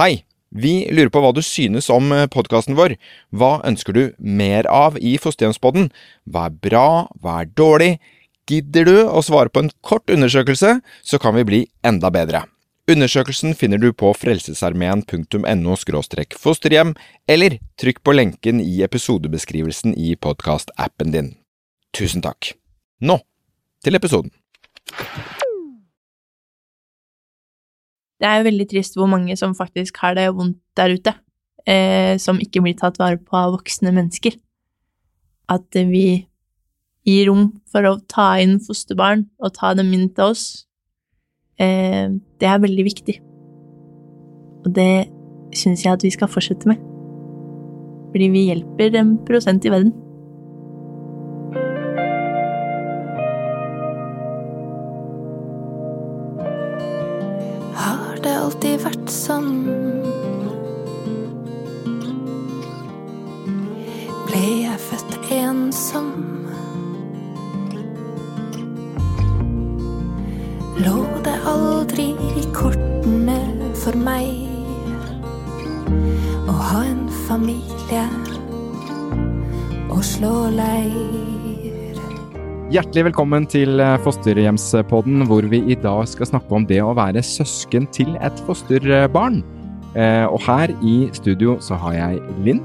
Hei! Vi lurer på hva du synes om podkasten vår. Hva ønsker du mer av i Fosterhjemspodden? Hva er bra, hva er dårlig? Gidder du å svare på en kort undersøkelse, så kan vi bli enda bedre. Undersøkelsen finner du på frelsesarmeen.no fosterhjem, eller trykk på lenken i episodebeskrivelsen i podkastappen din. Tusen takk. Nå til episoden. Det er jo veldig trist hvor mange som faktisk har det vondt der ute, eh, som ikke blir tatt vare på av voksne mennesker. At vi gir rom for å ta inn fosterbarn og ta dem inn til oss, eh, det er veldig viktig. Og det syns jeg at vi skal fortsette med. Fordi vi hjelper en prosent i verden. Sånn. Ble jeg født ensom? Lå det aldri i kortene for meg å ha en familie og slå leir? Hjertelig velkommen til eh, Fosterhjemspodden, hvor vi i dag skal snakke om det å være søsken til et fosterbarn. Eh, og her i studio så har jeg Linn.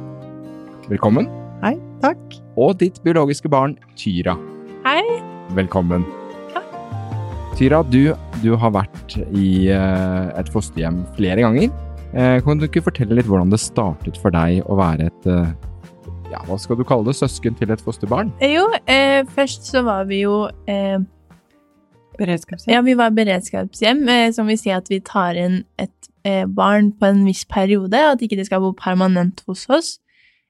Velkommen. Hei, takk. Og ditt biologiske barn Tyra. Hei. Velkommen. Takk. Tyra, du, du har vært i uh, et fosterhjem flere ganger. Kan du ikke fortelle litt hvordan det startet for deg å være et ja, hva skal du kalle det, søsken til et fosterbarn? Jo, eh, først så var vi jo eh, Beredskapshjem? Ja, vi var beredskapshjem, eh, som vil si at vi tar inn et eh, barn på en viss periode, at ikke det skal bo permanent hos oss,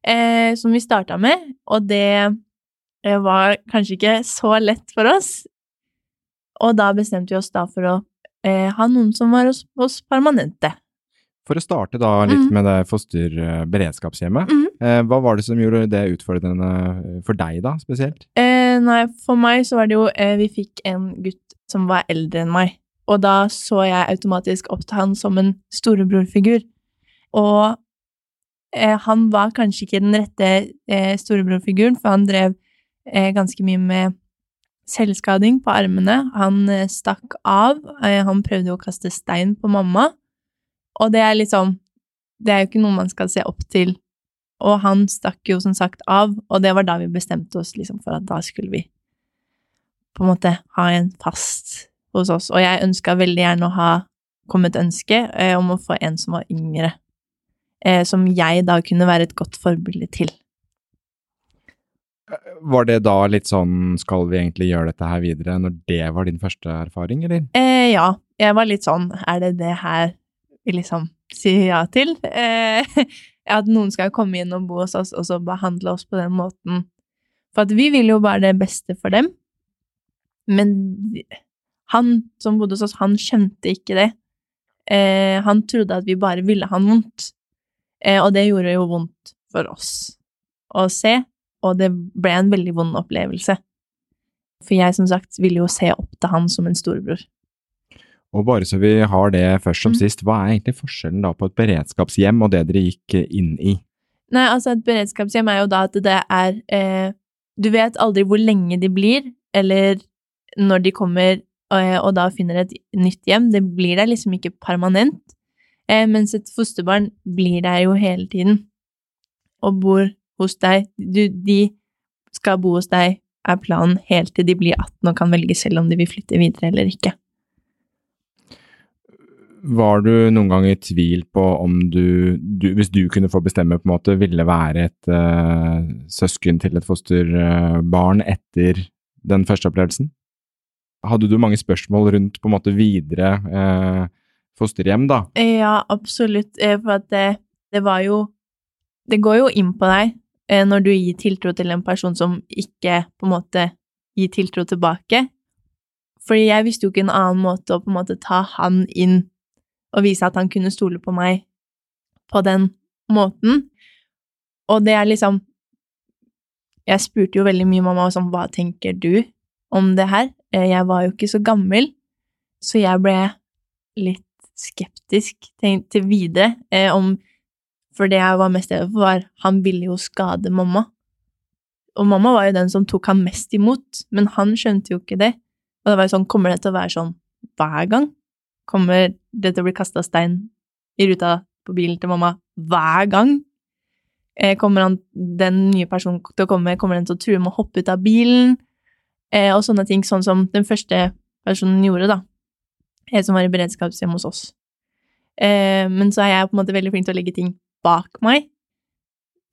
eh, som vi starta med, og det eh, var kanskje ikke så lett for oss, og da bestemte vi oss da for å ha noen som var hos oss permanente. For å starte da litt mm. med det fosterberedskapshjemmet. Mm. Eh, hva var det som gjorde det utfordrende for deg, da, spesielt? Eh, nei, for meg så var det jo eh, Vi fikk en gutt som var eldre enn meg, og da så jeg automatisk opp til han som en storebrorfigur. Og eh, han var kanskje ikke den rette eh, storebrorfiguren, for han drev eh, ganske mye med selvskading på armene. Han stakk av. han prøvde å kaste stein på mamma. Og det er liksom Det er jo ikke noe man skal se opp til. Og han stakk jo som sagt av, og det var da vi bestemte oss liksom for at da skulle vi på en måte ha en fast hos oss. Og jeg ønska veldig gjerne å ha kommet ønske eh, om å få en som var yngre, eh, som jeg da kunne være et godt forbilde til. Var det da litt sånn skal vi egentlig gjøre dette her videre, når det var din første erfaring, eller? Eh, ja, jeg var litt sånn er det det her liksom sier ja til. Eh, at noen skal komme inn og bo hos oss, og så behandle oss på den måten. For at vi vil jo bare det beste for dem. Men han som bodde hos oss, han skjønte ikke det. Eh, han trodde at vi bare ville han vondt. Eh, og det gjorde jo vondt for oss å se, og det ble en veldig vond opplevelse. For jeg, som sagt, ville jo se opp til han som en storebror. Og bare så vi har det først som mm. sist, hva er egentlig forskjellen da på et beredskapshjem og det dere gikk inn i? Nei, altså et beredskapshjem er jo da at det er eh, Du vet aldri hvor lenge de blir, eller når de kommer og, og da finner et nytt hjem. Det blir der liksom ikke permanent. Eh, mens et fosterbarn blir der jo hele tiden og bor hos deg. Du, de skal bo hos deg, er planen helt til de blir 18 og kan velge selv om de vil flytte videre eller ikke. Var du noen gang i tvil på om du, du, hvis du kunne få bestemme, på en måte, ville være et uh, søsken til et fosterbarn uh, etter den første opplevelsen? Hadde du mange spørsmål rundt på en måte videre uh, fosterhjem, da? Ja, absolutt. Eh, for at det, det, var jo Det går jo inn på deg eh, når du gir tiltro til en person som ikke på en måte gir tiltro tilbake. Fordi jeg visste jo ikke en annen måte å på en måte ta han inn og vise at han kunne stole på meg på den måten. Og det er liksom Jeg spurte jo veldig mye mamma sånn Hva tenker du om det her? Eh, jeg var jo ikke så gammel, så jeg ble litt skeptisk til, videre eh, om For det jeg var mest redd for, var han ville jo skade mamma. Og mamma var jo den som tok han mest imot, men han skjønte jo ikke det. Og det var jo sånn, kommer det til å være sånn hver gang? Kommer det til å bli kasta stein i ruta på bilen til mamma hver gang? Eh, kommer han, den nye personen til å komme, kommer den til å true med å hoppe ut av bilen? Eh, og sånne ting, sånn som den første personen gjorde, da. Jeg som var i beredskapshjem hos oss. Eh, men så er jeg på en måte veldig flink til å legge ting bak meg.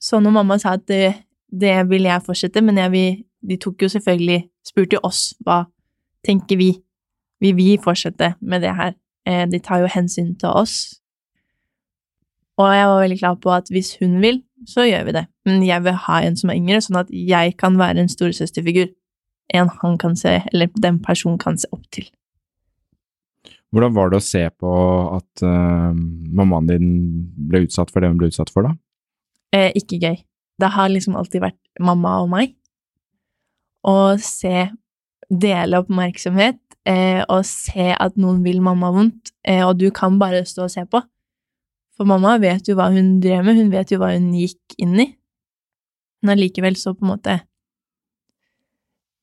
Så når mamma sa at det, det vil jeg fortsette, men jeg vil, de tok jo selvfølgelig Spurte jo oss hva tenker vi. Vil vi fortsette med det her? Eh, de tar jo hensyn til oss. Og jeg var veldig klar på at hvis hun vil, så gjør vi det. Men jeg vil ha en som er yngre, sånn at jeg kan være en storesøsterfigur. En han kan se, eller den personen kan se opp til. Hvordan var det å se på at uh, mammaen din ble utsatt for det hun ble utsatt for, da? Eh, ikke gøy. Det har liksom alltid vært mamma og meg. Å se dele oppmerksomhet eh, og se at noen vil mamma vondt, eh, og du kan bare stå og se på. For mamma vet jo hva hun drev med, hun vet jo hva hun gikk inn i. Men allikevel så på en måte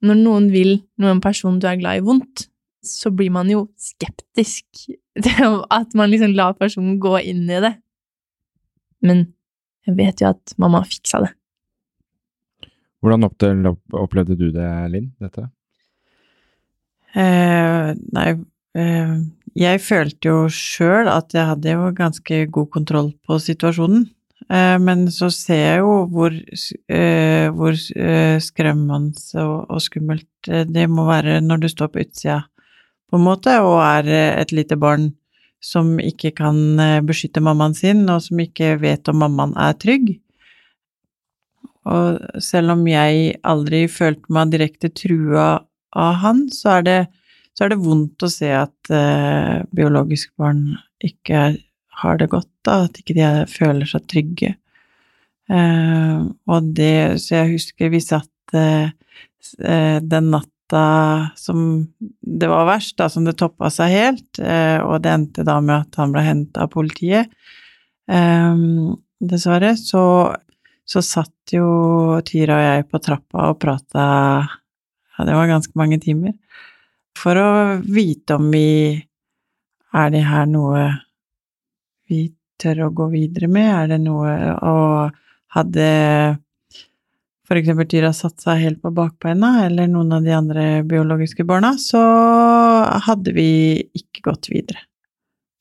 Når noen vil noen person du er glad i, vondt, så blir man jo skeptisk til at man liksom lar personen gå inn i det. Men jeg vet jo at mamma fiksa det. Hvordan opplevde du det, Linn, dette? Eh, nei, eh, jeg følte jo sjøl at jeg hadde jo ganske god kontroll på situasjonen. Eh, men så ser jeg jo hvor, eh, hvor eh, skremmende og, og, skummelt eh, det må være når du står på utsida, på en måte, og er et lite barn som ikke kan beskytte mammaen sin, og som ikke vet om mammaen er trygg. Og selv om jeg aldri følte meg direkte trua av han, så er det, så er det vondt å se at eh, biologiske barn ikke er, har det godt, da, at ikke de er, føler seg trygge. Eh, og det Så jeg husker vi satt eh, den natta som det var verst, da, som det toppa seg helt, og det endte da med at han ble henta av politiet. dessverre. Så, så satt jo Tyra og jeg på trappa og prata ja, det var ganske mange timer. For å vite om vi Er det her noe vi tør å gå videre med? Er det noe Og hadde for eksempel Tyra satt seg helt på bakbeina, eller noen av de andre biologiske barna, så hadde vi ikke gått videre.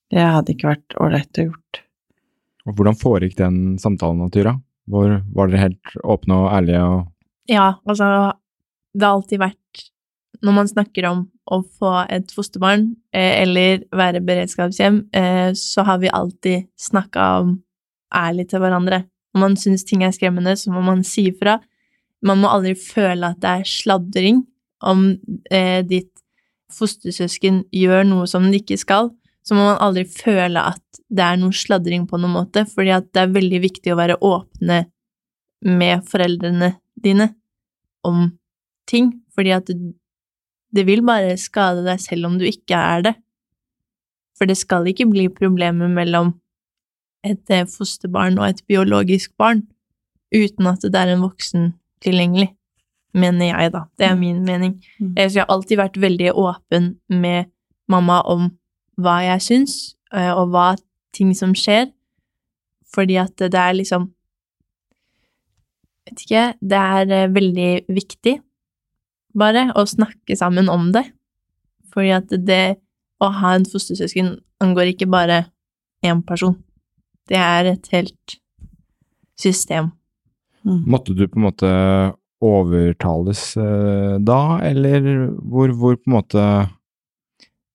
Det hadde ikke vært ålreit å gjort. Og hvordan foregikk den samtalen, Tyra? Hvor var dere helt åpne og ærlige og Ja, altså det har alltid vært Når man snakker om å få et fosterbarn eh, eller være beredskapshjem, eh, så har vi alltid snakka om ærlig til hverandre. Om man syns ting er skremmende, så må man si ifra. Man må aldri føle at det er sladring om eh, ditt fostersøsken gjør noe som det ikke skal. Så må man aldri føle at det er noe sladring på noen måte, fordi at det er veldig viktig å være åpne med foreldrene dine om ting, fordi at det, vil bare skade deg selv om du ikke er det. For det skal ikke bli problemer mellom et eh, fosterbarn og et biologisk barn uten at det er en voksen tilgjengelig, mener jeg, da. Det er min mening. Mm. Så jeg har alltid vært veldig åpen med mamma om hva jeg syns, eh, og hva ting som skjer, fordi at det er liksom Vet ikke, det er eh, veldig viktig bare, å snakke sammen om det. Fordi at det å ha en fostersøsken angår ikke bare én person. Det er et helt system. Mm. Måtte du på en måte overtales eh, da, eller hvor, hvor, på en måte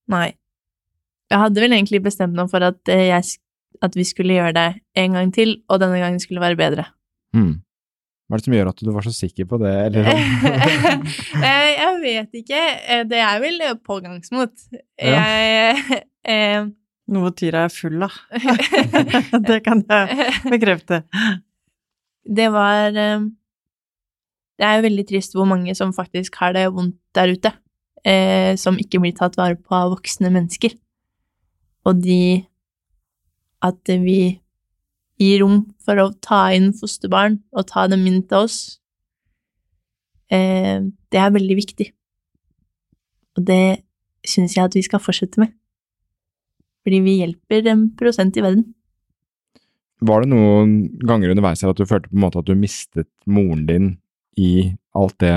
Nei. Jeg hadde vel egentlig bestemt meg for at, eh, jeg, at vi skulle gjøre det en gang til, og denne gangen skulle være bedre. Mm. Hva er det som gjør at du var så sikker på det, eller? Eh, jeg vet ikke. Eh, det er vel pågangsmot. Ja. Jeg eh, Noe Tyra er full av. det kan jeg bekrefte. Det var Det er jo veldig trist hvor mange som faktisk har det vondt der ute. Eh, som ikke blir tatt vare på av voksne mennesker. og de At vi gir rom for å ta inn fosterbarn og ta dem inn til oss, eh, det er veldig viktig. Og det syns jeg at vi skal fortsette med. Fordi vi hjelper en prosent i verden. Var det noen ganger underveis her at du følte på en måte at du mistet moren din i alt det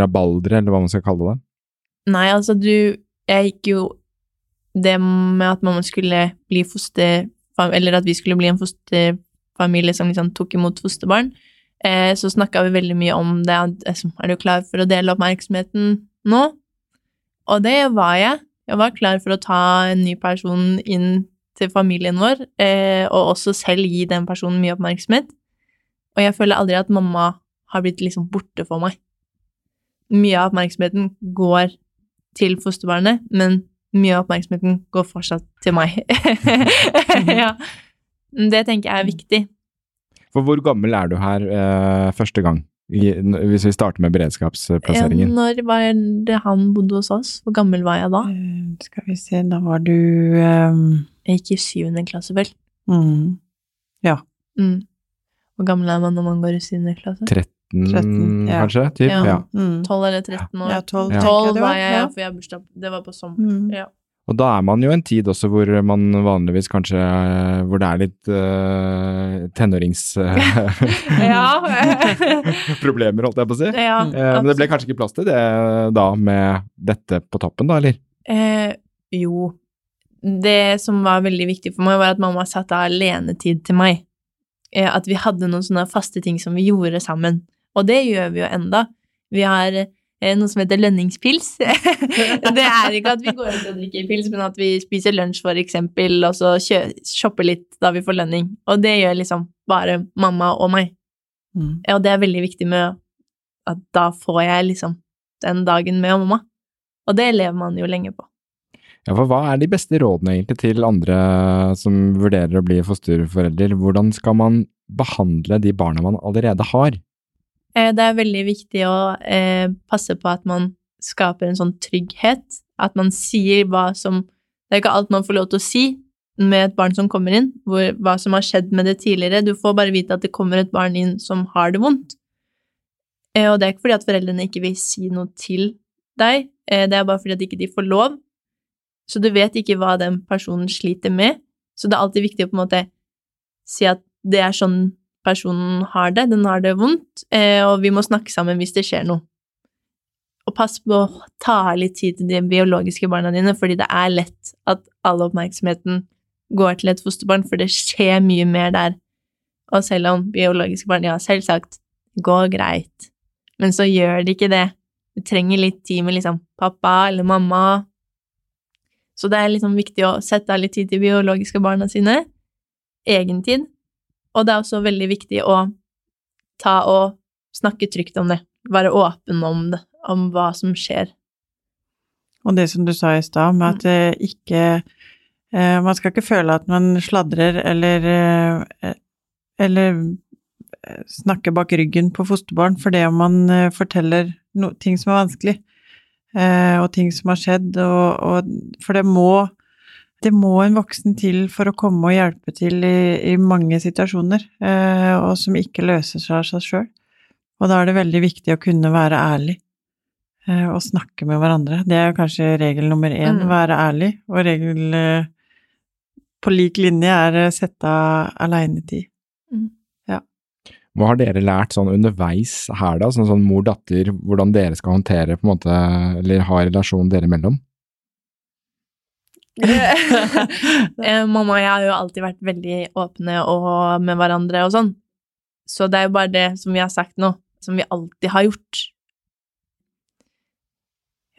rabalderet, eller hva man skal kalle det? Nei, altså du Jeg gikk jo det med at mamma skulle bli foster... Eller at vi skulle bli en fosterfamilie som liksom tok imot fosterbarn. Eh, så snakka vi veldig mye om det. Er du klar for å dele oppmerksomheten nå? Og det var jeg. Jeg var klar for å ta en ny person inn til familien vår, eh, og også selv gi den personen mye oppmerksomhet. Og jeg føler aldri at mamma har blitt liksom borte for meg. Mye av oppmerksomheten går til fosterbarnet, men mye av oppmerksomheten går fortsatt til meg. ja. Det tenker jeg er viktig. For hvor gammel er du her eh, første gang? Hvis vi starter med beredskapsplasseringen. Når var det han bodde hos oss? Hvor gammel var jeg da? Eh, Skal vi se, da var du um... Jeg gikk i syvende klasse, vel. mm, Mm. Hvor gammel er man når man går i syvende klasse? 13, 13, ja. kanskje? Typ? Ja. Ja. mm. 12 eller 13 år. Ja, 12, Ja. 12 var jeg, ja, for jeg har bursdag Det var på sommeren. Mm. Ja. Og da er man jo en tid også hvor man vanligvis kanskje eh, Hvor det er litt uh, tenårings... problemer, holdt jeg på å si. ja Eh, men det ble kanskje ikke plass til det da med dette på toppen, da, eller? Eh, jo. Det som var veldig viktig for meg, var at mamma satte av alenetid til meg. Eh, at vi hadde noen sånne faste ting som vi gjorde sammen. Og det gjør vi jo enda. Vi har eh, noe som heter lønningspils. det er ikke at vi går ut og drikker pils, men at vi spiser lunsj, for eksempel, og så kjø- shopper litt da vi får lønning. Og det gjør liksom bare mamma og meg. Mm. Og det er veldig viktig med at da får jeg liksom den dagen med mamma. Og det lever man jo lenge på. Ja, for hva er de beste rådene egentlig til andre som vurderer å bli fosterforelder? Hvordan skal man behandle de barna man allerede har? Eh, Det er veldig viktig å eh, passe på at man skaper en sånn trygghet. At man sier hva som Det er ikke alt man får lov til å si med et barn som kommer inn, hvor, hva som har skjedd med det tidligere. Du får bare vite at det kommer et barn inn som har det vondt. Eh, og det er ikke fordi at foreldrene ikke vil si noe til deg, det er bare fordi at ikke de får lov. Så du vet ikke hva den personen sliter med. Så det er alltid viktig å på en måte si at det er sånn personen har det, den har det vondt, eh, og vi må snakke sammen hvis det skjer noe. Og pass på å ta litt tid til de biologiske barna dine, fordi det er lett at all oppmerksomheten går til et fosterbarn, for det skjer mye mer der. Og selv om biologiske barn, ja, selvsagt, går greit, men så gjør det ikke det. Du trenger litt tid med liksom pappa eller mamma. Så det er liksom viktig å sette av litt tid til biologiske barna sine, egen tid, og det er også veldig viktig å ta og snakke trygt om det. Være åpen om det, om hva som skjer. Og det som du sa i stad, med at det ikke eh, Man skal ikke føle at man sladrer eller eh, Eller eh, snakker bak ryggen på fosterbarn fordi om man eh, forteller no, ting som er vanskelig, eh, og ting som har skjedd, og, og For det må det må en voksen til for å komme og hjelpe til i, i mange situasjoner, eh, og som ikke løser seg av seg sjøl. Og da er det veldig viktig å kunne være ærlig eh, og snakke med hverandre. Det er kanskje regel nummer én, Mm. være ærlig, og regel eh, på lik linje er eh, sette av aleinetid. Hva har dere lært sånn underveis her, da? Sånn, sånn mor-datter, hvordan dere skal håndtere på en måte, eller ha relasjonen dere imellom? Eh, Mamma og jeg har jo alltid vært veldig åpne og med hverandre og sånn. Så det er jo bare det som vi har sagt nå, som vi alltid har gjort.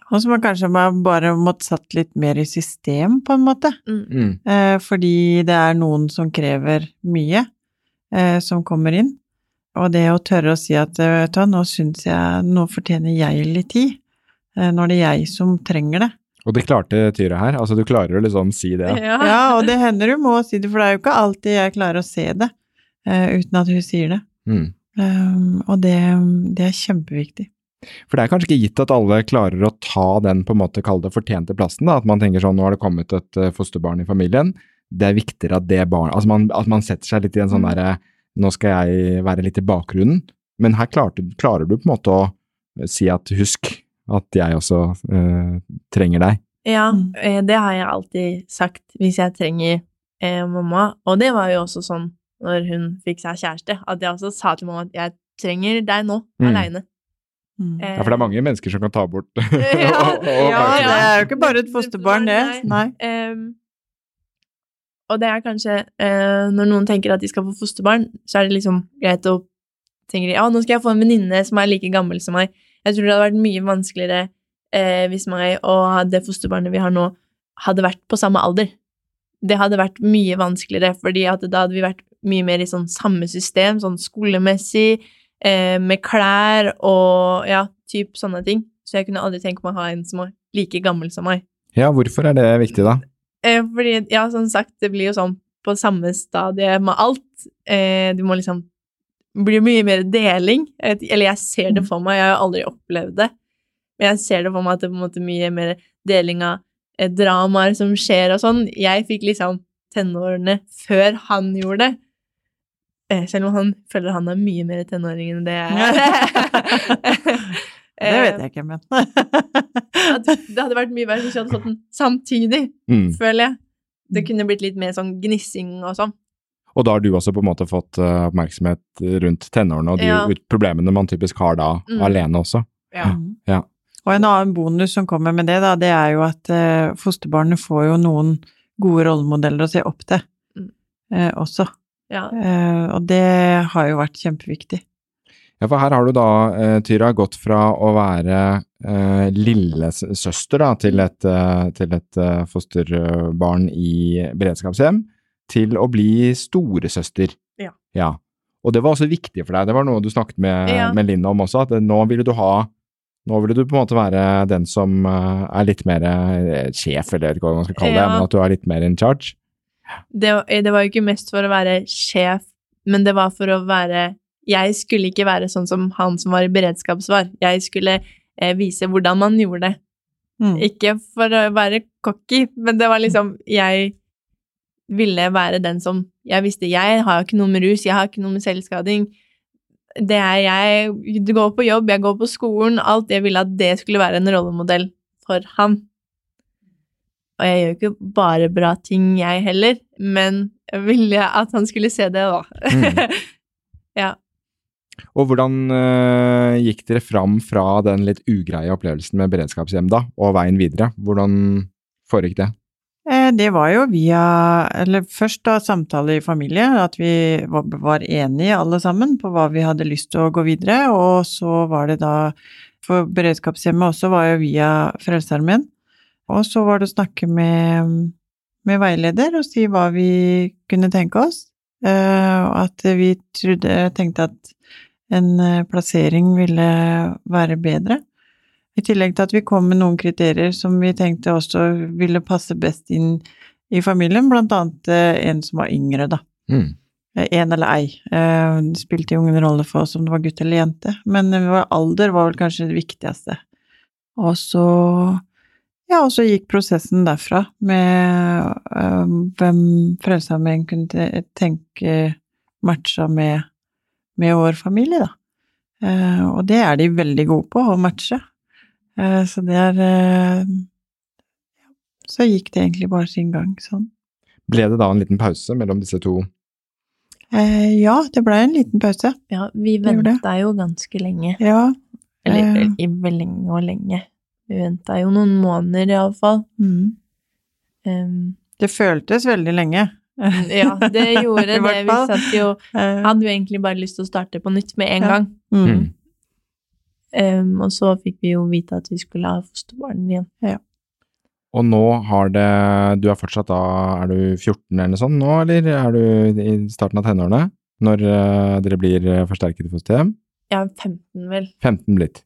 Og som man kanskje bare måtte satt litt mer i system, på en måte. Mm. Mm. Eh, fordi det er noen som krever mye, eh, som kommer inn. Og det å tørre å si at eh, vet du, nå syns jeg Nå fortjener jeg litt tid. Eh, nå er det jeg som trenger det. Og det klarte Tyra her, altså du klarer å liksom si det. Ja. Ja, og det hender du må si det, for det er jo ikke alltid jeg klarer å se det uh, uten at hun sier det. Mm. Um, og det, det er kjempeviktig. For det er kanskje ikke gitt at alle klarer å ta den på en måte, kall det fortjente plassen, da. At man tenker sånn, nå har det kommet et eh, fosterbarn i familien. Det er viktigere at det barn, altså man, at man setter seg litt i en sånn Mm. derre, nå skal jeg være litt i bakgrunnen. Men her klarte, klarer du på en måte å si at husk at jeg også eh, trenger deg. Ja, Mm. eh, det har jeg alltid sagt hvis jeg trenger eh, mamma. Og det var jo også sånn når hun fikk seg kjæreste, at jeg også sa til mamma at jeg trenger deg nå, Mm. aleine. Mm. Ja, for det er mange mennesker som kan ta bort Ja, og- og- Ja, ja, det er jo ikke bare et fosterbarn, det. Nei. Ehm, og det er kanskje uh, Når noen tenker at de skal få fosterbarn, så er det liksom greit å tenke ja, nå skal jeg få en venninne som er like gammel som meg. Jeg tror det hadde vært mye vanskeligere eh, hvis meg og det fosterbarnet vi har nå, hadde vært på samme alder. Det hadde vært mye vanskeligere, fordi da hadde vi vært mye mer i sånn samme system, sånn skolemessig, eh, med klær og ja, typ sånne ting. Så jeg kunne aldri tenke meg å ha en som var like gammel som meg. Ja, hvorfor er det viktig, da? Eh, fordi, ja, som sagt, det blir jo sånn på samme stadie med alt. Eh, du må liksom blir mye mer deling. Jeg vet- Eller jeg ser det for meg, jeg har aldri opplevd det. Men jeg ser det for meg at det er på en måte mye mer deling av eh, dramaer som skjer og sånn. Jeg fikk liksom tenårene før han gjorde det. Eh, selv om han føler han er mye mer tenåring enn det jeg er. Det vet jeg ikke, men det hadde vært mye verre hvis vi hadde fått den samtidig, Mm. føler jeg. Det kunne blitt litt mer sånn gnissing og sånn. Og da har du også på en måte fått eh, oppmerksomhet rundt tenårene og de Ja. problemene man typisk har da Mm. alene også. Ja. Ja. Og en annen bonus som kommer med det, da, det er jo at eh, fosterbarnet får jo noen gode rollemodeller å se opp til Mm. eh, også. ja. Eh, og det har jo vært kjempeviktig. Ja, for her har du da, eh, Tyra, gått fra å være eh, lillesøster da, til et, eh, til et fosterbarn i beredskapshjem, til å bli storesøster. Ja. ja. Og det var også viktig for deg, det var noe du snakket med, Ja. med Linn om også, at eh, nå ville du ha nå ville du på en måte være den som eh, er litt mer eh, sjef, eller hva man skal kalle det, Ja. men at du er litt mer in charge. Det, det var jo ikke mest for å være sjef, men det var for å være Jeg skulle ikke være sånn som han som var i beredskapsvar. Jeg skulle eh, vise hvordan man gjorde det. Mm. Ikke for å være cocky, men det var liksom Jeg ville være den som Jeg visste jeg har ikke noe med rus, jeg har ikke noe med selvskading. Det er jeg Du går på jobb, jeg går på skolen, alt. Jeg ville at det skulle være en rollemodell for han. Og jeg gjør ikke bare bra ting, jeg heller, men jeg ville at han skulle se det, da. Mm. ja. Og hvordan eh, gikk dere fram fra den litt ugreie opplevelsen med beredskapshjem da, og veien videre? Hvordan foregikk det? Eh, Det var jo via Eller først da samtale i familie, at vi var, enige alle sammen på hva vi hadde lyst til å gå videre, og så var det da For beredskapshjemmet også var jo via Frelsesarmeen. Og så var det å snakke med, med veileder og si hva vi kunne tenke oss. Eh, Og at vi trodde, tenkte at en eh, plassering ville være bedre. I tillegg til at vi kom med noen kriterier som vi tenkte også ville passe best inn i familien, blant annet eh, en som var yngre, da. Mm. Eh, En eller ei. Eh, Det spilte jo ingen rolle for oss om det var gutt eller jente, men alder var vel kanskje det viktigste. Og så ja, og så gikk prosessen derfra med øh, hvem Frelsesarmeen kunne tenke matcha med, med vår familie, da. Uh, og det er de veldig gode på, å matche. Eh, så det er eh, Så gikk det egentlig bare sin gang, sånn. Ble det da en liten pause mellom disse to? Eh, ja, det blei en liten pause. ja, vi venta jo ganske lenge. Ja. Eller Eh. ikke lenge og lenge. Vi venta jo noen måneder, iallfall. Mm. Um, Det føltes veldig lenge. ja, det gjorde det. Vi satt jo Eh, Hadde jo egentlig bare lyst til å starte på nytt med en Ja. gang. mm. Um, og så fikk vi jo vite at vi skulle ha fosterbarn igjen. Og nå har det Du er fortsatt da Er du 14 eller noe sånt nå, eller er du i starten av tenårene? Når uh, dere blir eh, forsterket i fosterhjem? Ja, 15 vel. 15 blitt.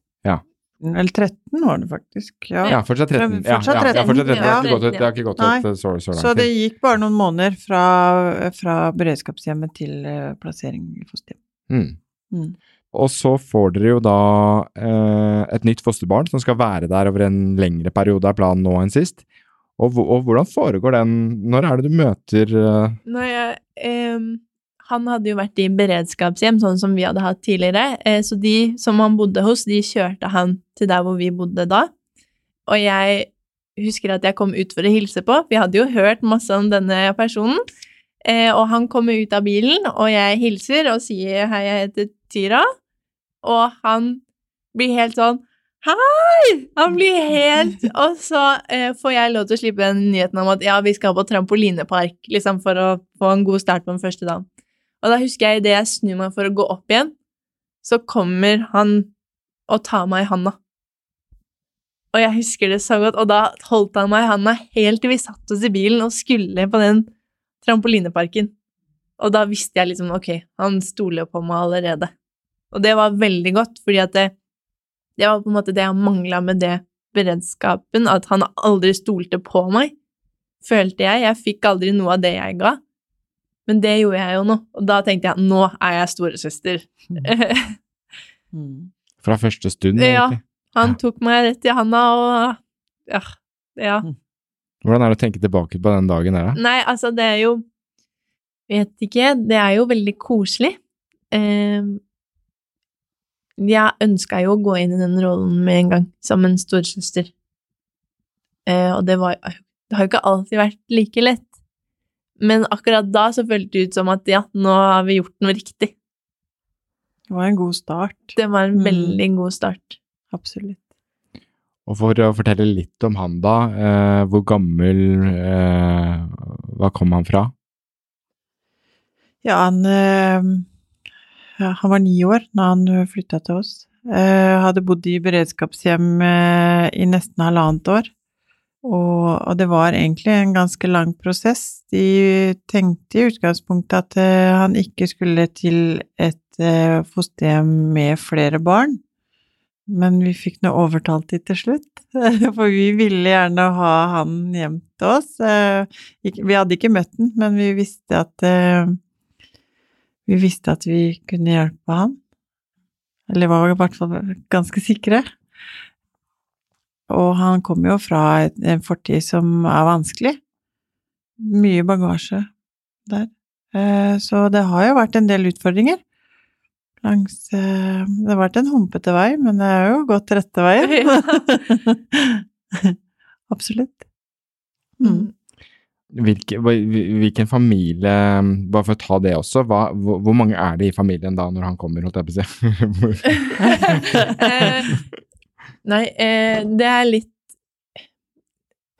Eller 13 var det faktisk. Ja. Ja, fortsatt 13. Ja, fortsatt 13. ja, ja, fortsatt 13. Det har ikke Ja. gått ut- det har ikke gått ut så, så Så det gikk bare noen måneder fra, fra beredskapshjemmet til eh, plassering i fosterhjem. Mm. Mm. Og så får dere jo da eh, et nytt fosterbarn som skal være der over en lengre periode, er planen nå enn sist. Og, og hvordan foregår den? Når er det du møter eh, Når jeg, eh, han hadde jo vært i beredskapshjem, sånn som vi hadde hatt tidligere. Eh, så de som han bodde hos, de kjørte han til der hvor vi bodde da. Og jeg husker at jeg kom ut for å hilse på, jeg hadde jo hørt masse om denne personen. Eh, og han kommer ut av bilen, og jeg hilser og sier hei, jeg heter Tyra. Og han blir helt sånn Hei! Han blir helt Og så eh, får jeg lov til å slippe den nyheten om at ja, vi skal på trampolinepark, liksom for å få en god start på den første dagen. Og da husker jeg idet jeg snur meg for å gå opp igjen, så kommer han og tar meg i handa. Og jeg husker det så godt, og da holdt han meg i handa helt til vi satt oss i bilen og skulle på den trampolineparken. Og da visste jeg liksom ok, han stoler på meg allerede. Og det var veldig godt, fordi at det, det var på en måte det jeg mangla med det beredskapen, at han aldri stolte på meg, følte jeg. Jeg fikk aldri noe av det jeg ga. Men det gjorde jeg jo nå, og da tenkte jeg nå er jeg storesøster. Mm. fra første stund? Ja. Han tok meg rett i handa og ja, ja. Hvordan er det å tenke tilbake på den dagen der, da? Nei, altså, det er jo Vet ikke. Det er jo veldig koselig. Eh, jeg ønska jo å gå inn i den rollen med en gang, som en storesøster. Eh, og det var Det har jo ikke alltid vært like lett. Men akkurat da så føltes det ut som at ja, nå har vi gjort noe riktig. Det var en god start. Det var en Mm. veldig god start. Absolutt. Og for å fortelle litt om han, da. Eh, hvor gammel eh, Hva kom han fra? Ja, han, eh, han var ni år da han flytta til oss. Eh, hadde bodd i beredskapshjem eh, i nesten halvannet år. Og, det var egentlig en ganske lang prosess. De tenkte i utgangspunktet at eh, han ikke skulle til et fosterhjem med flere barn. Men vi fikk nå overtalt de til slutt, for vi ville gjerne ha han hjem til oss. Vi hadde ikke møtt den, men vi visste at vi visste at vi kunne hjelpe han. Eller var i hvert fall ganske sikre. Og han kom jo fra en fortid som er vanskelig. Mye bagasje der. Eh, Så det har jo vært en del utfordringer. Langs eh, Det har vært en humpete vei, men det er jo gått rette veien. Absolutt. Mm. Hvilke, hvilken familie Bare for å ta det også, hva, hvor, hvor mange er det i familien da når han kommer, holdt jeg på å si? Eh, Nei, eh, det er litt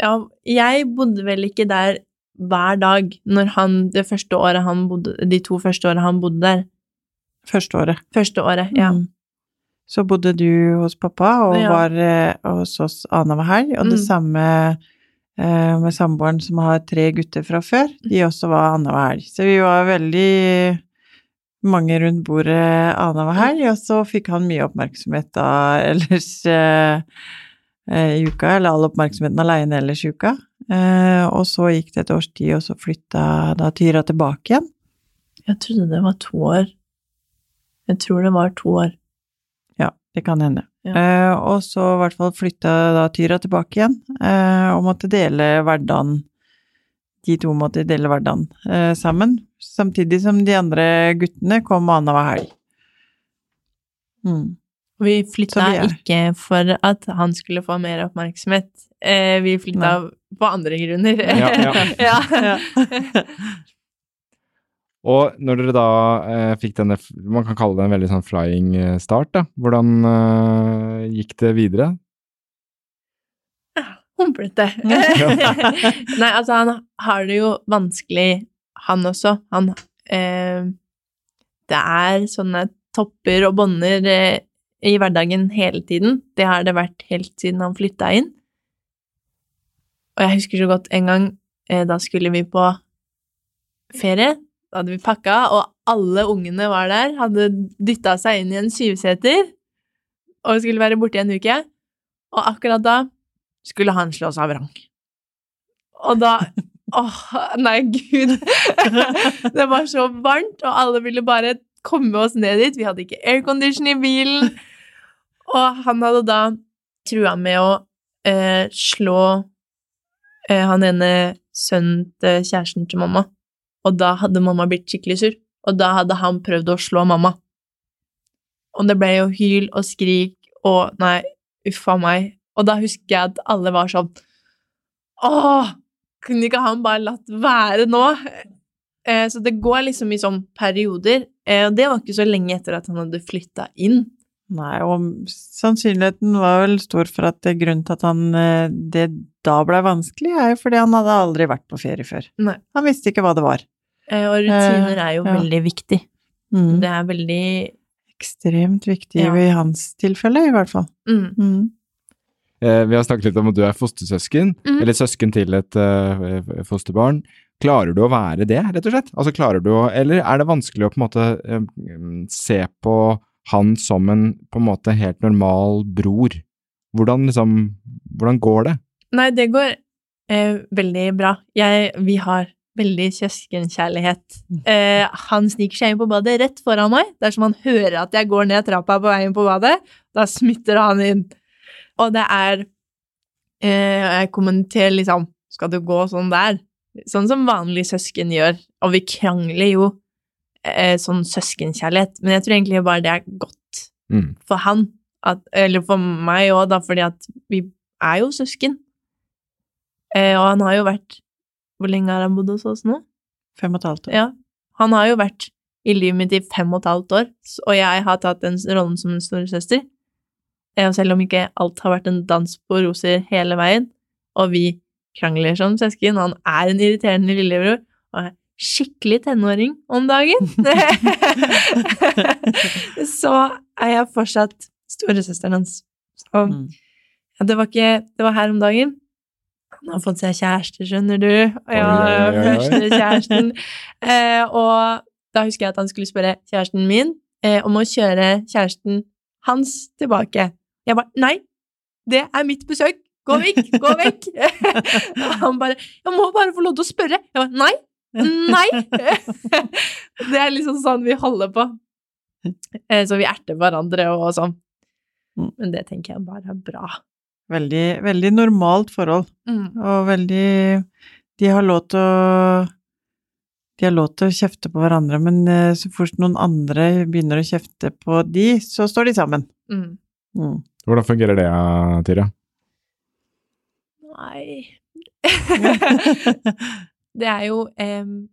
Ja, jeg bodde vel ikke der hver dag når han det første året han bodde De to første årene han bodde der. Første året. Første året, ja. Mm. Så bodde du hos pappa og Ja. var eh, hos oss annenhver helg, og det Mm. samme med samboeren som har tre gutter fra før. De også var annenhver helg. Så vi var veldig mange rundt bordet annenhver helg, og så fikk han mye oppmerksomhet da ellers eh, eh, i uka, eller all oppmerksomheten aleine ellers i uka. Eh, og så gikk det et års tid, og så flytta da Tyra tilbake igjen. Jeg trodde det var to år. Jeg tror det var to år. Ja, det kan hende. Ja. Eh, og så i hvert fall flytta da Tyra tilbake igjen, eh, og måtte dele hverdagen. De to måtte dele hverdagen eh, sammen, samtidig som de andre guttene kom annenhver helg. Mm. Vi flytta vi ikke for at han skulle få mer oppmerksomhet. Eh, vi flytta på andre grunner. Ja, ja. Ja. Og når dere da eh, fikk denne, man kan kalle det en veldig sånn flying eh, start, da. Hvordan eh, gikk det videre? Humplete. Nei, altså, han har det jo vanskelig, han også. Han eh, Det er sånne topper og bånder eh, i hverdagen hele tiden. Det har det vært helt siden han flytta inn. Og jeg husker så godt en gang eh, da skulle vi på ferie. Da hadde vi pakka, og alle ungene var der. Hadde dytta seg inn i en syvseter og skulle være borte i en uke. Og akkurat da skulle han slå seg av vrang. Og da Åh, nei, gud. Det var så varmt, og alle ville bare komme oss ned dit. Vi hadde ikke aircondition i bilen. Og han hadde da trua med å eh, slå eh, han ene sønnen til kjæresten til mamma. Og da hadde mamma blitt skikkelig sur. Og da hadde han prøvd å slå mamma. Og det ble jo hyl og skrik og Nei, uffa meg. Og da husker jeg at alle var sånn Åh, kunne ikke han bare latt være nå? Eh, så det går liksom i sånn perioder. Eh, og det var ikke så lenge etter at han hadde flytta inn. Nei, og sannsynligheten var vel stor for at grunnen til at han eh, det da blei vanskelig, er jo fordi han hadde aldri vært på ferie før. Nei. Han visste ikke hva det var. Eh, og rutiner er jo ja. veldig viktig. Mm. Det er veldig Ekstremt viktig Ja. i hans tilfelle, i hvert fall. mm. Mm. Eh, vi har snakket litt om at du er fostersøsken, Mhm. eller søsken til et uh, fosterbarn. Klarer du å være det, rett og slett? Altså, klarer du å, eller er det vanskelig å på en måte eh, mm, se på han som en på en måte helt normal bror? Hvordan liksom, hvordan går det? Nei, det går eh, veldig bra. Jeg, vi har veldig søskenkjærlighet. Eh, han sniker seg inn på badet rett foran meg. Dersom han hører at jeg går ned trappa på veien på badet, da smitter han inn. Og det er eh, Jeg kommenterer liksom Skal du gå sånn der? Sånn som vanlige søsken gjør. Og vi krangler jo eh, sånn søskenkjærlighet. Men jeg tror egentlig bare det er godt Mm. for han, at, eller for meg òg, da, fordi at vi er jo søsken. Eh, og han har jo vært Hvor lenge har han bodd hos oss nå? Fem og et halvt år. Ja. Han har jo vært i livet mitt i fem og et halvt år, og jeg har tatt den rollen som en storesøster. Eh, Og selv om ikke alt har vært en dans på roser hele veien, og vi krangler som søsken, og han er en irriterende lillebror, og er skikkelig tenåring om dagen, så er jeg fortsatt storesøsteren hans. Så Mm. ja, det var ikke Det var her om dagen. Han har fått seg kjæreste, skjønner du. Ja, oi, oi. første kjæresten. Eh, og da husker jeg at han skulle spørre kjæresten min eh, om å kjøre kjæresten hans tilbake. Jeg bare Nei, det er mitt besøk! Gå vekk! Gå vekk! og han bare Jeg må bare få lov til å spørre! Jeg bare Nei! Nei! det er liksom sånn vi holder på. Eh, så vi erter hverandre og sånn. Mm. Men det tenker jeg bare er bra. Veldig, veldig normalt forhold, Mm. og veldig De har lov til å De har lov til å kjefte på hverandre, men eh, så fort noen andre begynner å kjefte på de, så står de sammen. Mm. Mm. Hvordan fungerer det, Tyra? Nei Det er jo em,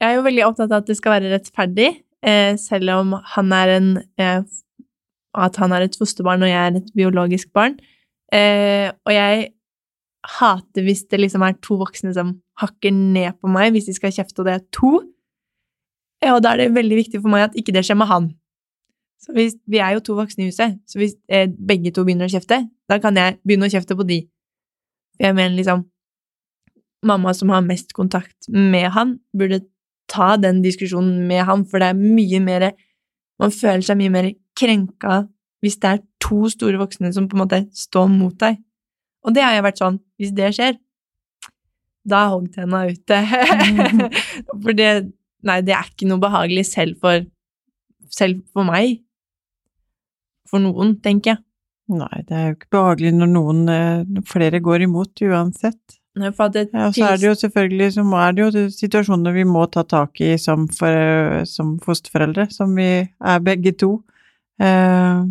Jeg er jo veldig opptatt av at det skal være rettferdig, eh, selv om han er en eh, At han er et fosterbarn og jeg er et biologisk barn. Eh, og jeg hater hvis det liksom er to voksne som hakker ned på meg hvis de skal kjefte, og det er to. Ja, og da er det veldig viktig for meg at ikke det skjer med han. Så hvis, vi er jo to voksne i huset, så hvis eh, begge to begynner å kjefte, da kan jeg begynne å kjefte på de. Jeg mener liksom Mamma som har mest kontakt med han, burde ta den diskusjonen med han, for det er mye mer Man føler seg mye mer krenka hvis det er to store voksne som på en måte står mot deg. Og det har jeg vært sånn Hvis det skjer, da er hoggtenna ute. for det Nei, det er ikke noe behagelig selv for Selv for meg. For noen, tenker jeg. Nei, det er jo ikke behagelig når noen eh, når flere går imot uansett. Nei, det, Ja, så er det jo selvfølgelig så er det jo situasjoner vi må ta tak i som, for, som fosterforeldre, som vi er begge to. Eh,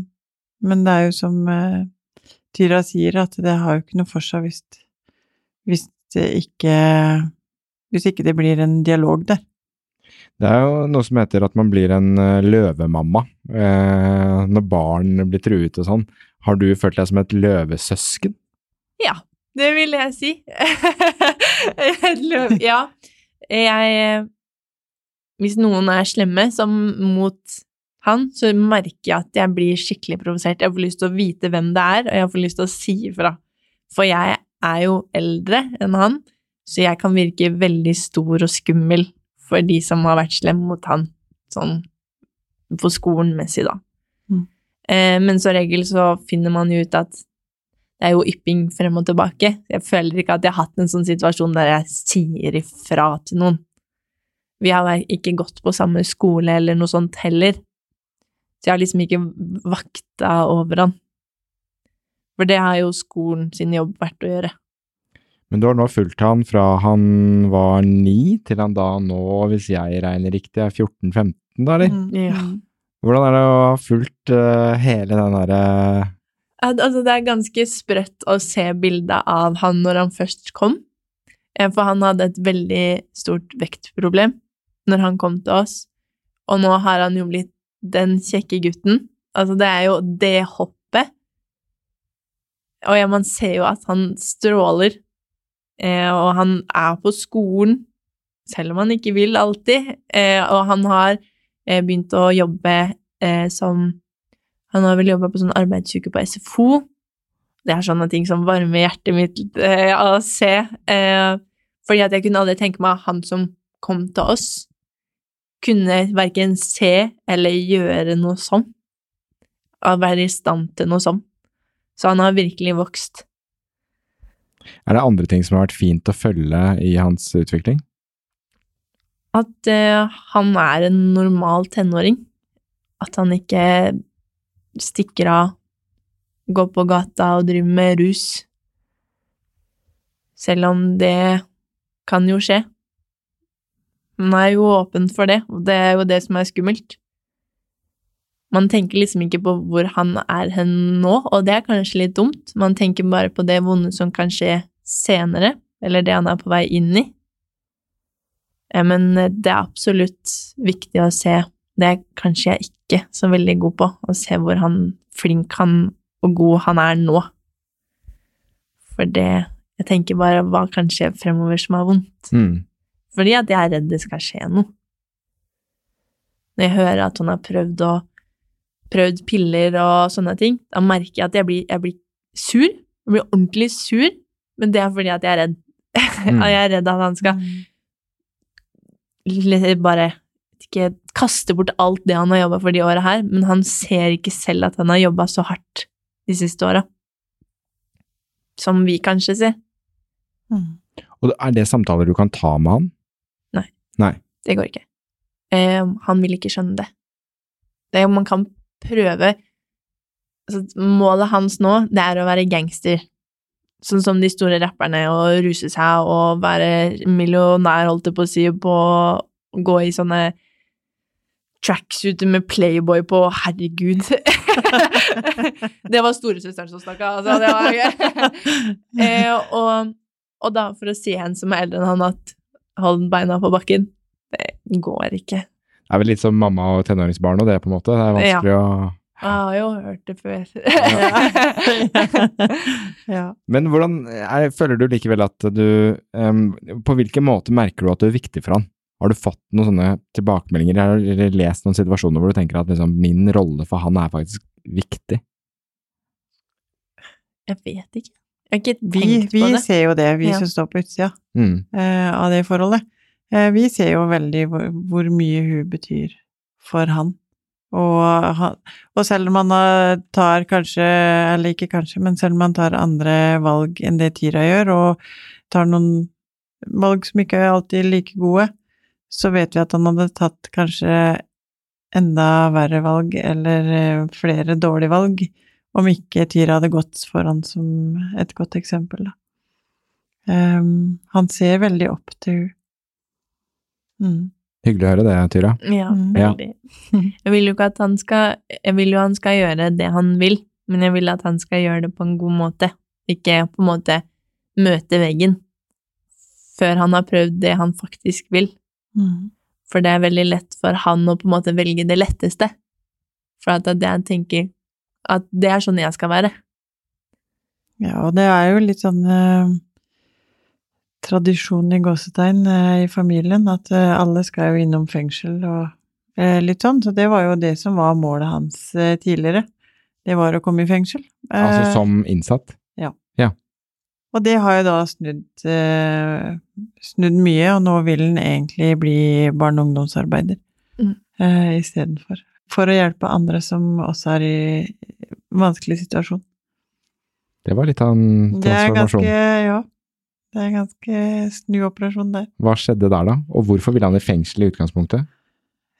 men det er jo som uh, Tyra sier, at det har jo ikke noe for seg hvis, hvis det ikke Hvis ikke det blir en dialog der. Det er jo noe som heter at man blir en eh, løvemamma eh, når barn blir truet og sånn. Har du følt deg som et løvesøsken? Ja, det vil jeg si. Et løv Ja. Jeg Hvis noen er slemme som mot han, så merker jeg at jeg blir skikkelig provosert. Jeg får lyst til å vite hvem det er, og jeg får lyst til å si ifra. For jeg er jo eldre enn han, så jeg kan virke veldig stor og skummel for de som har vært slemme mot han, sånn på skolen-messig, da. Mm. Eh, men som regel så finner man jo ut at det er jo ypping frem og tilbake. Jeg føler ikke at jeg har hatt en sånn situasjon der jeg sier ifra til noen. Vi har ikke gått på samme skole eller noe sånt heller. Så jeg har liksom ikke vakta over han. For det har jo skolen sin jobb vært å gjøre. Men du har nå fulgt han fra han var ni til han da nå, hvis jeg regner riktig, er 14-15 da, eller? Mm. Ja. Mm. Hvordan er det å ha fulgt uh, hele den derre uh... Altså, det er ganske sprøtt å se bildet av han når han først kom. Eh, For han hadde et veldig stort vektproblem når han kom til oss. Og nå har han jo blitt den kjekke gutten. Altså, det er jo det hoppet. Og ja, man ser jo at han stråler. Eh, og han er på skolen, selv om han ikke vil alltid. Eh, og han har eh, begynt å jobbe eh, som Han har vel jobba på sånn arbeidsuke på SFO. Det er sånne ting som varmer hjertet mitt eh, å se. Eh, fordi at jeg kunne aldri tenke meg han som kom til oss, kunne verken se eller gjøre noe sånn. Å være i stand til noe sånn. Så han har virkelig vokst. Er det andre ting som har vært fint å følge i hans utvikling? At uh, han er en normal tenåring. At han ikke stikker av, går på gata og driver med rus. Selv om det kan jo skje. Han er jo åpen for det, og det er jo det som er skummelt. Man tenker liksom ikke på hvor han er hen nå, og det er kanskje litt dumt. Man tenker bare på det vonde som kan skje senere, eller det han er på vei inn i. Eh, Men det er absolutt viktig å se. Det er kanskje jeg ikke så veldig god på, å se hvor han flink han og god han er nå. For det Jeg tenker bare hva kan skje fremover som er vondt. Mm. Fordi at jeg er redd det skal skje noe. Når jeg hører at han har prøvd å prøvd piller og sånne ting, da merker jeg at jeg blir, jeg blir sur. Jeg blir ordentlig sur, men det er fordi at jeg er redd. Mm. jeg er redd at han skal bare ikke kaste bort alt det han har jobba for de åra her, men han ser ikke selv at han har jobba så hardt de siste åra. Som vi kanskje ser. Mm. Og er det samtaler du kan ta med han? Nei. Det går ikke. Eh, han vil ikke skjønne det. det er, man kan prøve altså, Målet hans nå, det er å være gangster. Sånn som de store rapperne, og ruse seg og være millionær, holdt jeg på å si, på å gå i sånne tracksuiter med Playboy på, herregud. det var storesøsteren som snakka, altså. Det var eh, og, og da, for å si en som er eldre enn han, at hold beina på bakken, det går ikke. Det er vel litt som mamma og tenåringsbarn og det, på en måte. Det er vanskelig å Jeg har jo hørt det før. ja. Men hvordan er, føler du likevel at du um, På hvilken måte merker du at du er viktig for han? Har du fått noen sånne tilbakemeldinger, eller lest noen situasjoner hvor du tenker at liksom, min rolle for han er faktisk viktig? Jeg vet ikke. Vi, tenkt vi på det. ser jo det, vi Ja. som står på utsida Mm. uh, av det forholdet. Uh, vi ser jo veldig hvor, hvor mye hun betyr for han. Og, han. og selv om han tar kanskje, eller ikke kanskje, men selv om han tar andre valg enn det Tyra gjør, og tar noen valg som ikke er alltid like gode, så vet vi at han hadde tatt kanskje enda verre valg, eller eh, flere dårlige valg, om ikke Tyra hadde gått foran som et godt eksempel, da. Um, han ser veldig opp til henne. Mm. Hyggelig å høre det, Tyra. Ja, veldig. Ja. Jeg vil jo ikke at han skal Jeg vil jo han skal gjøre det han vil, men jeg vil at han skal gjøre det på en god måte. Ikke på en måte møte veggen før han har prøvd det han faktisk vil. Mm. For det er veldig lett for han å på en måte velge det letteste. For at det jeg tenker at det er sånn jeg skal være. Ja, og det er jo litt sånn eh, tradisjon i gåsetegn eh, i familien, at eh, alle skal jo innom fengsel og eh, litt sånn, så det var jo det som var målet hans eh, tidligere. Det var å komme i fengsel. Altså Eh, som innsatt. ja Og det har jo da snudd, eh, snudd mye, og nå vil han egentlig bli barne- og ungdomsarbeider Mm. eh, istedenfor. For å hjelpe andre som også er i vanskelig situasjon. Det var litt av en Det er transformasjon. ganske Ja. Det er ganske snuoperasjon der. Hva skjedde der, da? Og hvorfor ville han i fengsel i utgangspunktet?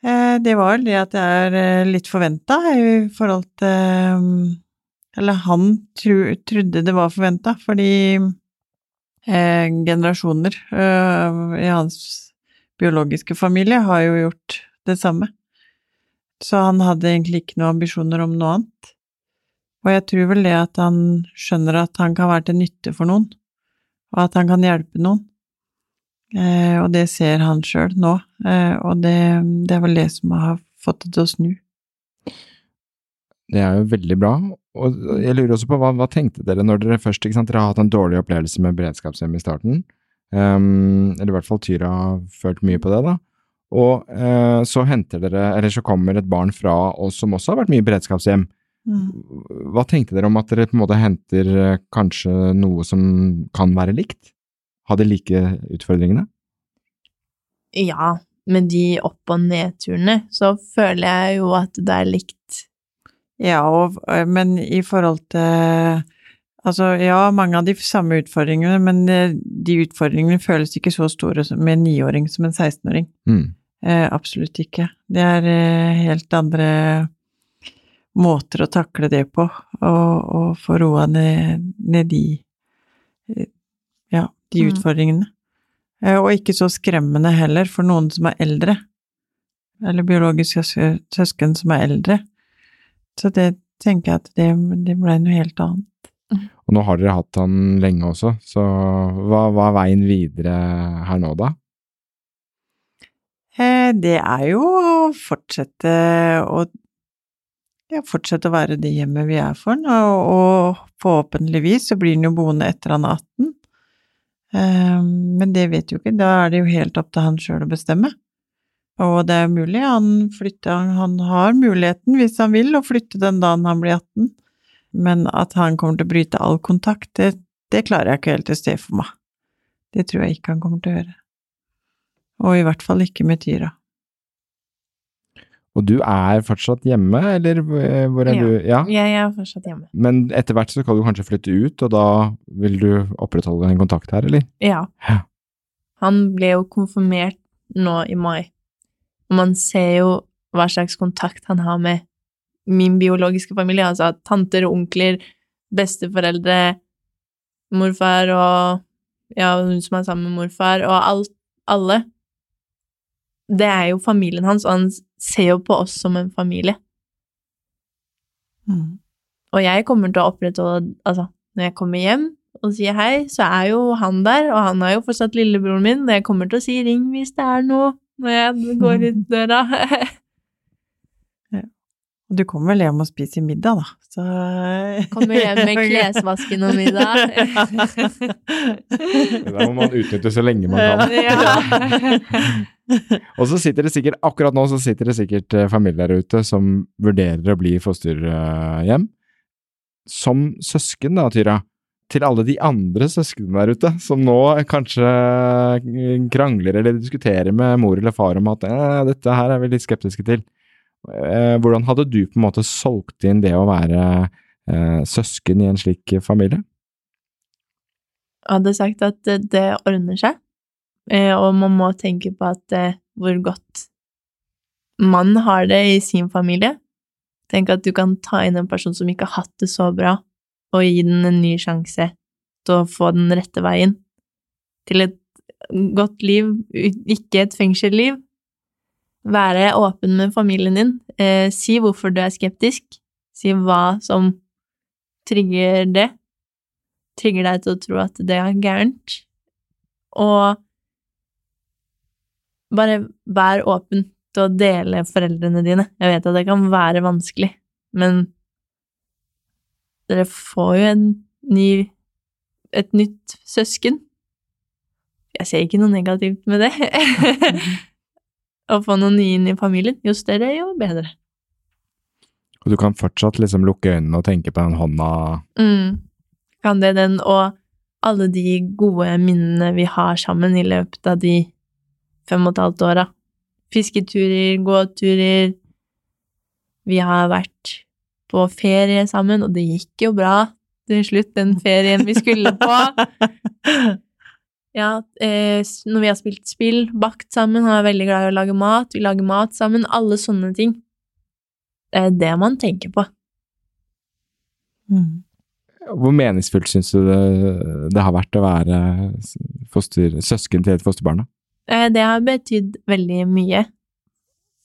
Eh, det var det at jeg er eh, litt forventa i forhold til um, Eller han tro, trodde det var forventa, fordi eh, generasjoner eh, i hans biologiske familie har jo gjort det samme. Så han hadde egentlig ikke noen ambisjoner om noe annet. Og jeg tror vel det at han skjønner at han kan være til nytte for noen, og at han kan hjelpe noen. Eh, og det ser han sjøl nå, eh, og det, det er vel det som har fått det til å snu. Det er jo veldig bra. Og jeg lurer også på hva, hva tenkte dere når dere først ikke sant, Dere har hatt en dårlig opplevelse med beredskapshjem i starten. Um, eller i hvert fall Tyra har følt mye på det, da. Og eh, så henter dere, eller så kommer et barn fra oss som også har vært mye i beredskapshjem. Mm. Hva tenkte dere om at dere på en måte henter uh, kanskje noe som kan være likt? Ha de like utfordringene? Ja, med de opp- og nedturene så føler jeg jo at det er likt. Ja, og, eh, men i forhold til Altså, ja, mange av de samme utfordringene, men eh, de utfordringene føles ikke så store med en niåring som en 16-åring. Mm. Eh, absolutt ikke. Det er eh, helt andre måter å takle det på, og, og få roa ned, ned de eh, Ja, de Mm. utfordringene. Eh, og ikke så skremmende heller for noen som er eldre, eller biologiske søsken som er eldre. Så det tenker jeg at det, det ble noe helt annet. Og nå har dere hatt han lenge også, så hva, hva er veien videre her nå, da? Det er jo å fortsette å ja, fortsette å være det hjemmet vi er for han, og, og forhåpentligvis så blir han jo boende etter han er 18. Um, Men det vet jo ikke, da er det jo helt opp til han sjøl å bestemme. Og det er mulig han flytter, han har muligheten, hvis han vil, å flytte den dagen han blir 18. Men at han kommer til å bryte all kontakt, det, det klarer jeg ikke helt å se for meg. Det tror jeg ikke han kommer til å gjøre. Og i hvert fall ikke med Tyra. Og du er fortsatt hjemme, eller eh, hvor er Ja. du? Ja. Jeg er fortsatt hjemme. Men etter hvert så skal du kanskje flytte ut, og da vil du opprettholde en kontakt her, eller? Ja. Ja. Han ble jo konfirmert nå i mai, og man ser jo hva slags kontakt han har med min biologiske familie, altså tanter og onkler, besteforeldre, morfar og ja, hun som er sammen med morfar, og alt, alle. Det er jo familien hans, og han ser jo på oss som en familie. Mm. Og jeg kommer til å opprettholde Altså, når jeg kommer hjem og sier hei, så er jo han der, og han er jo fortsatt lillebroren min, og jeg kommer til å si ring hvis det er noe når jeg går ut døra. Og du kommer vel hjem og spiser middag, da, så Kommer hjem med klesvasken og middag. Da må man utnytte så lenge man kan. Ja. Og så sitter det sikkert, akkurat nå så sitter det sikkert eh, familier der ute som vurderer å bli fosterhjem. Som søsken da, Tyra, til alle de andre søsknene der ute, som nå kanskje krangler eller diskuterer med mor eller far om at eh, dette her er vi litt skeptiske til. Eh, hvordan hadde du på en måte solgt inn det å være eh, søsken i en slik familie? hadde sagt at det, ordner seg, eh, og man må tenke på at eh, hvor godt man har det i sin familie. Tenk at du kan ta inn en person som ikke har hatt det så bra, og gi den en ny sjanse til å få den rette veien til et godt liv, ikke et fengselsliv. Være åpen med familien din. Eh, si hvorfor du er skeptisk. Si hva som trigger det trigger deg til å tro at det er gærent. Og bare vær åpen til å dele foreldrene dine. Jeg vet at det kan være vanskelig, men dere får jo en ny et nytt søsken. Jeg ser ikke noe negativt med det. Å få noen nye inn i familien. Jo større, jo bedre. Og du kan fortsatt liksom lukke øynene og tenke på den hånda Mm. Kan det den, og alle de gode minnene vi har sammen i løpet av de fem og et halvt åra. Fisketurer, gåturer Vi har vært på ferie sammen, og det gikk jo bra til slutt, den ferien vi skulle på. Ja, eh, når vi har spilt spill, bakt sammen, han er veldig glad i å lage mat, vi lager mat sammen, alle sånne ting. Det er det man tenker på. Mm. Hvor meningsfullt syns du det, det har vært å være foster, søsken til et fosterbarn? da? Eh, det har betydd veldig mye,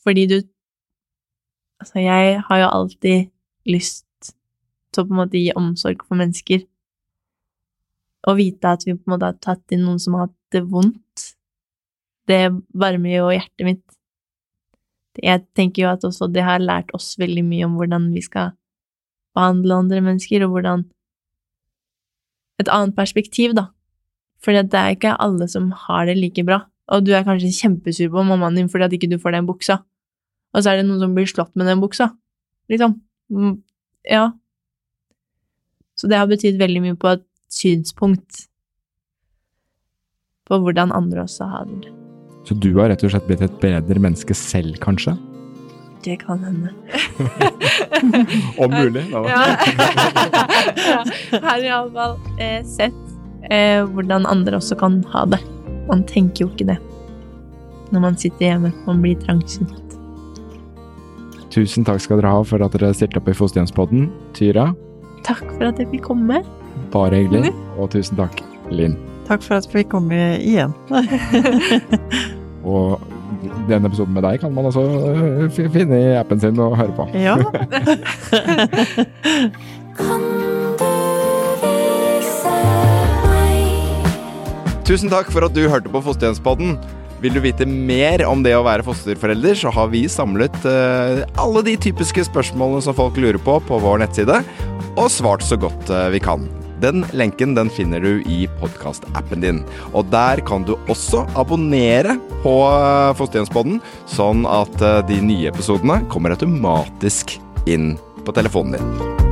fordi du Altså, jeg har jo alltid lyst til å på en måte gi omsorg for mennesker. Å vite at vi på en måte har tatt inn noen som har hatt det vondt, det varmer jo hjertet mitt. Jeg tenker jo at også det har lært oss veldig mye om hvordan vi skal behandle andre mennesker, og hvordan Et annet perspektiv, da. For det er ikke alle som har det like bra. Og du er kanskje kjempesur på mammaen din fordi at ikke du får den buksa. Og så er det noen som blir slått med den buksa. Liksom. Mm, Ja. Så det har betydd veldig mye på et synspunkt på hvordan andre også har det. Så du har rett og slett blitt et bedre menneske selv, kanskje? Det kan hende. Om mulig. Da. Ja. Jeg har iallfall eh, sett eh, hvordan andre også kan ha det. Man tenker jo ikke det når man sitter hjemme. Man blir trangsynt. Tusen takk skal dere ha for at dere stilte opp i Fosterhjemspodden. Tyra, Takk for at jeg fikk komme. bare hyggelig. Og tusen takk, Linn. Takk for at vi kom igjen. Og denne episoden med deg kan man også øh, finne i appen sin og høre på. ja. Tusen takk for at du hørte på Fosterhjemspodden. Vil du vite mer om det å være fosterforelder, så har vi samlet uh, alle de typiske spørsmålene som folk lurer på, på vår nettside, og svart så godt uh, vi kan. Den lenken den finner du i podkastappen din. Og der kan du også abonnere på eh, Fosterhjemspodden, sånn at de nye episodene kommer automatisk inn på telefonen din.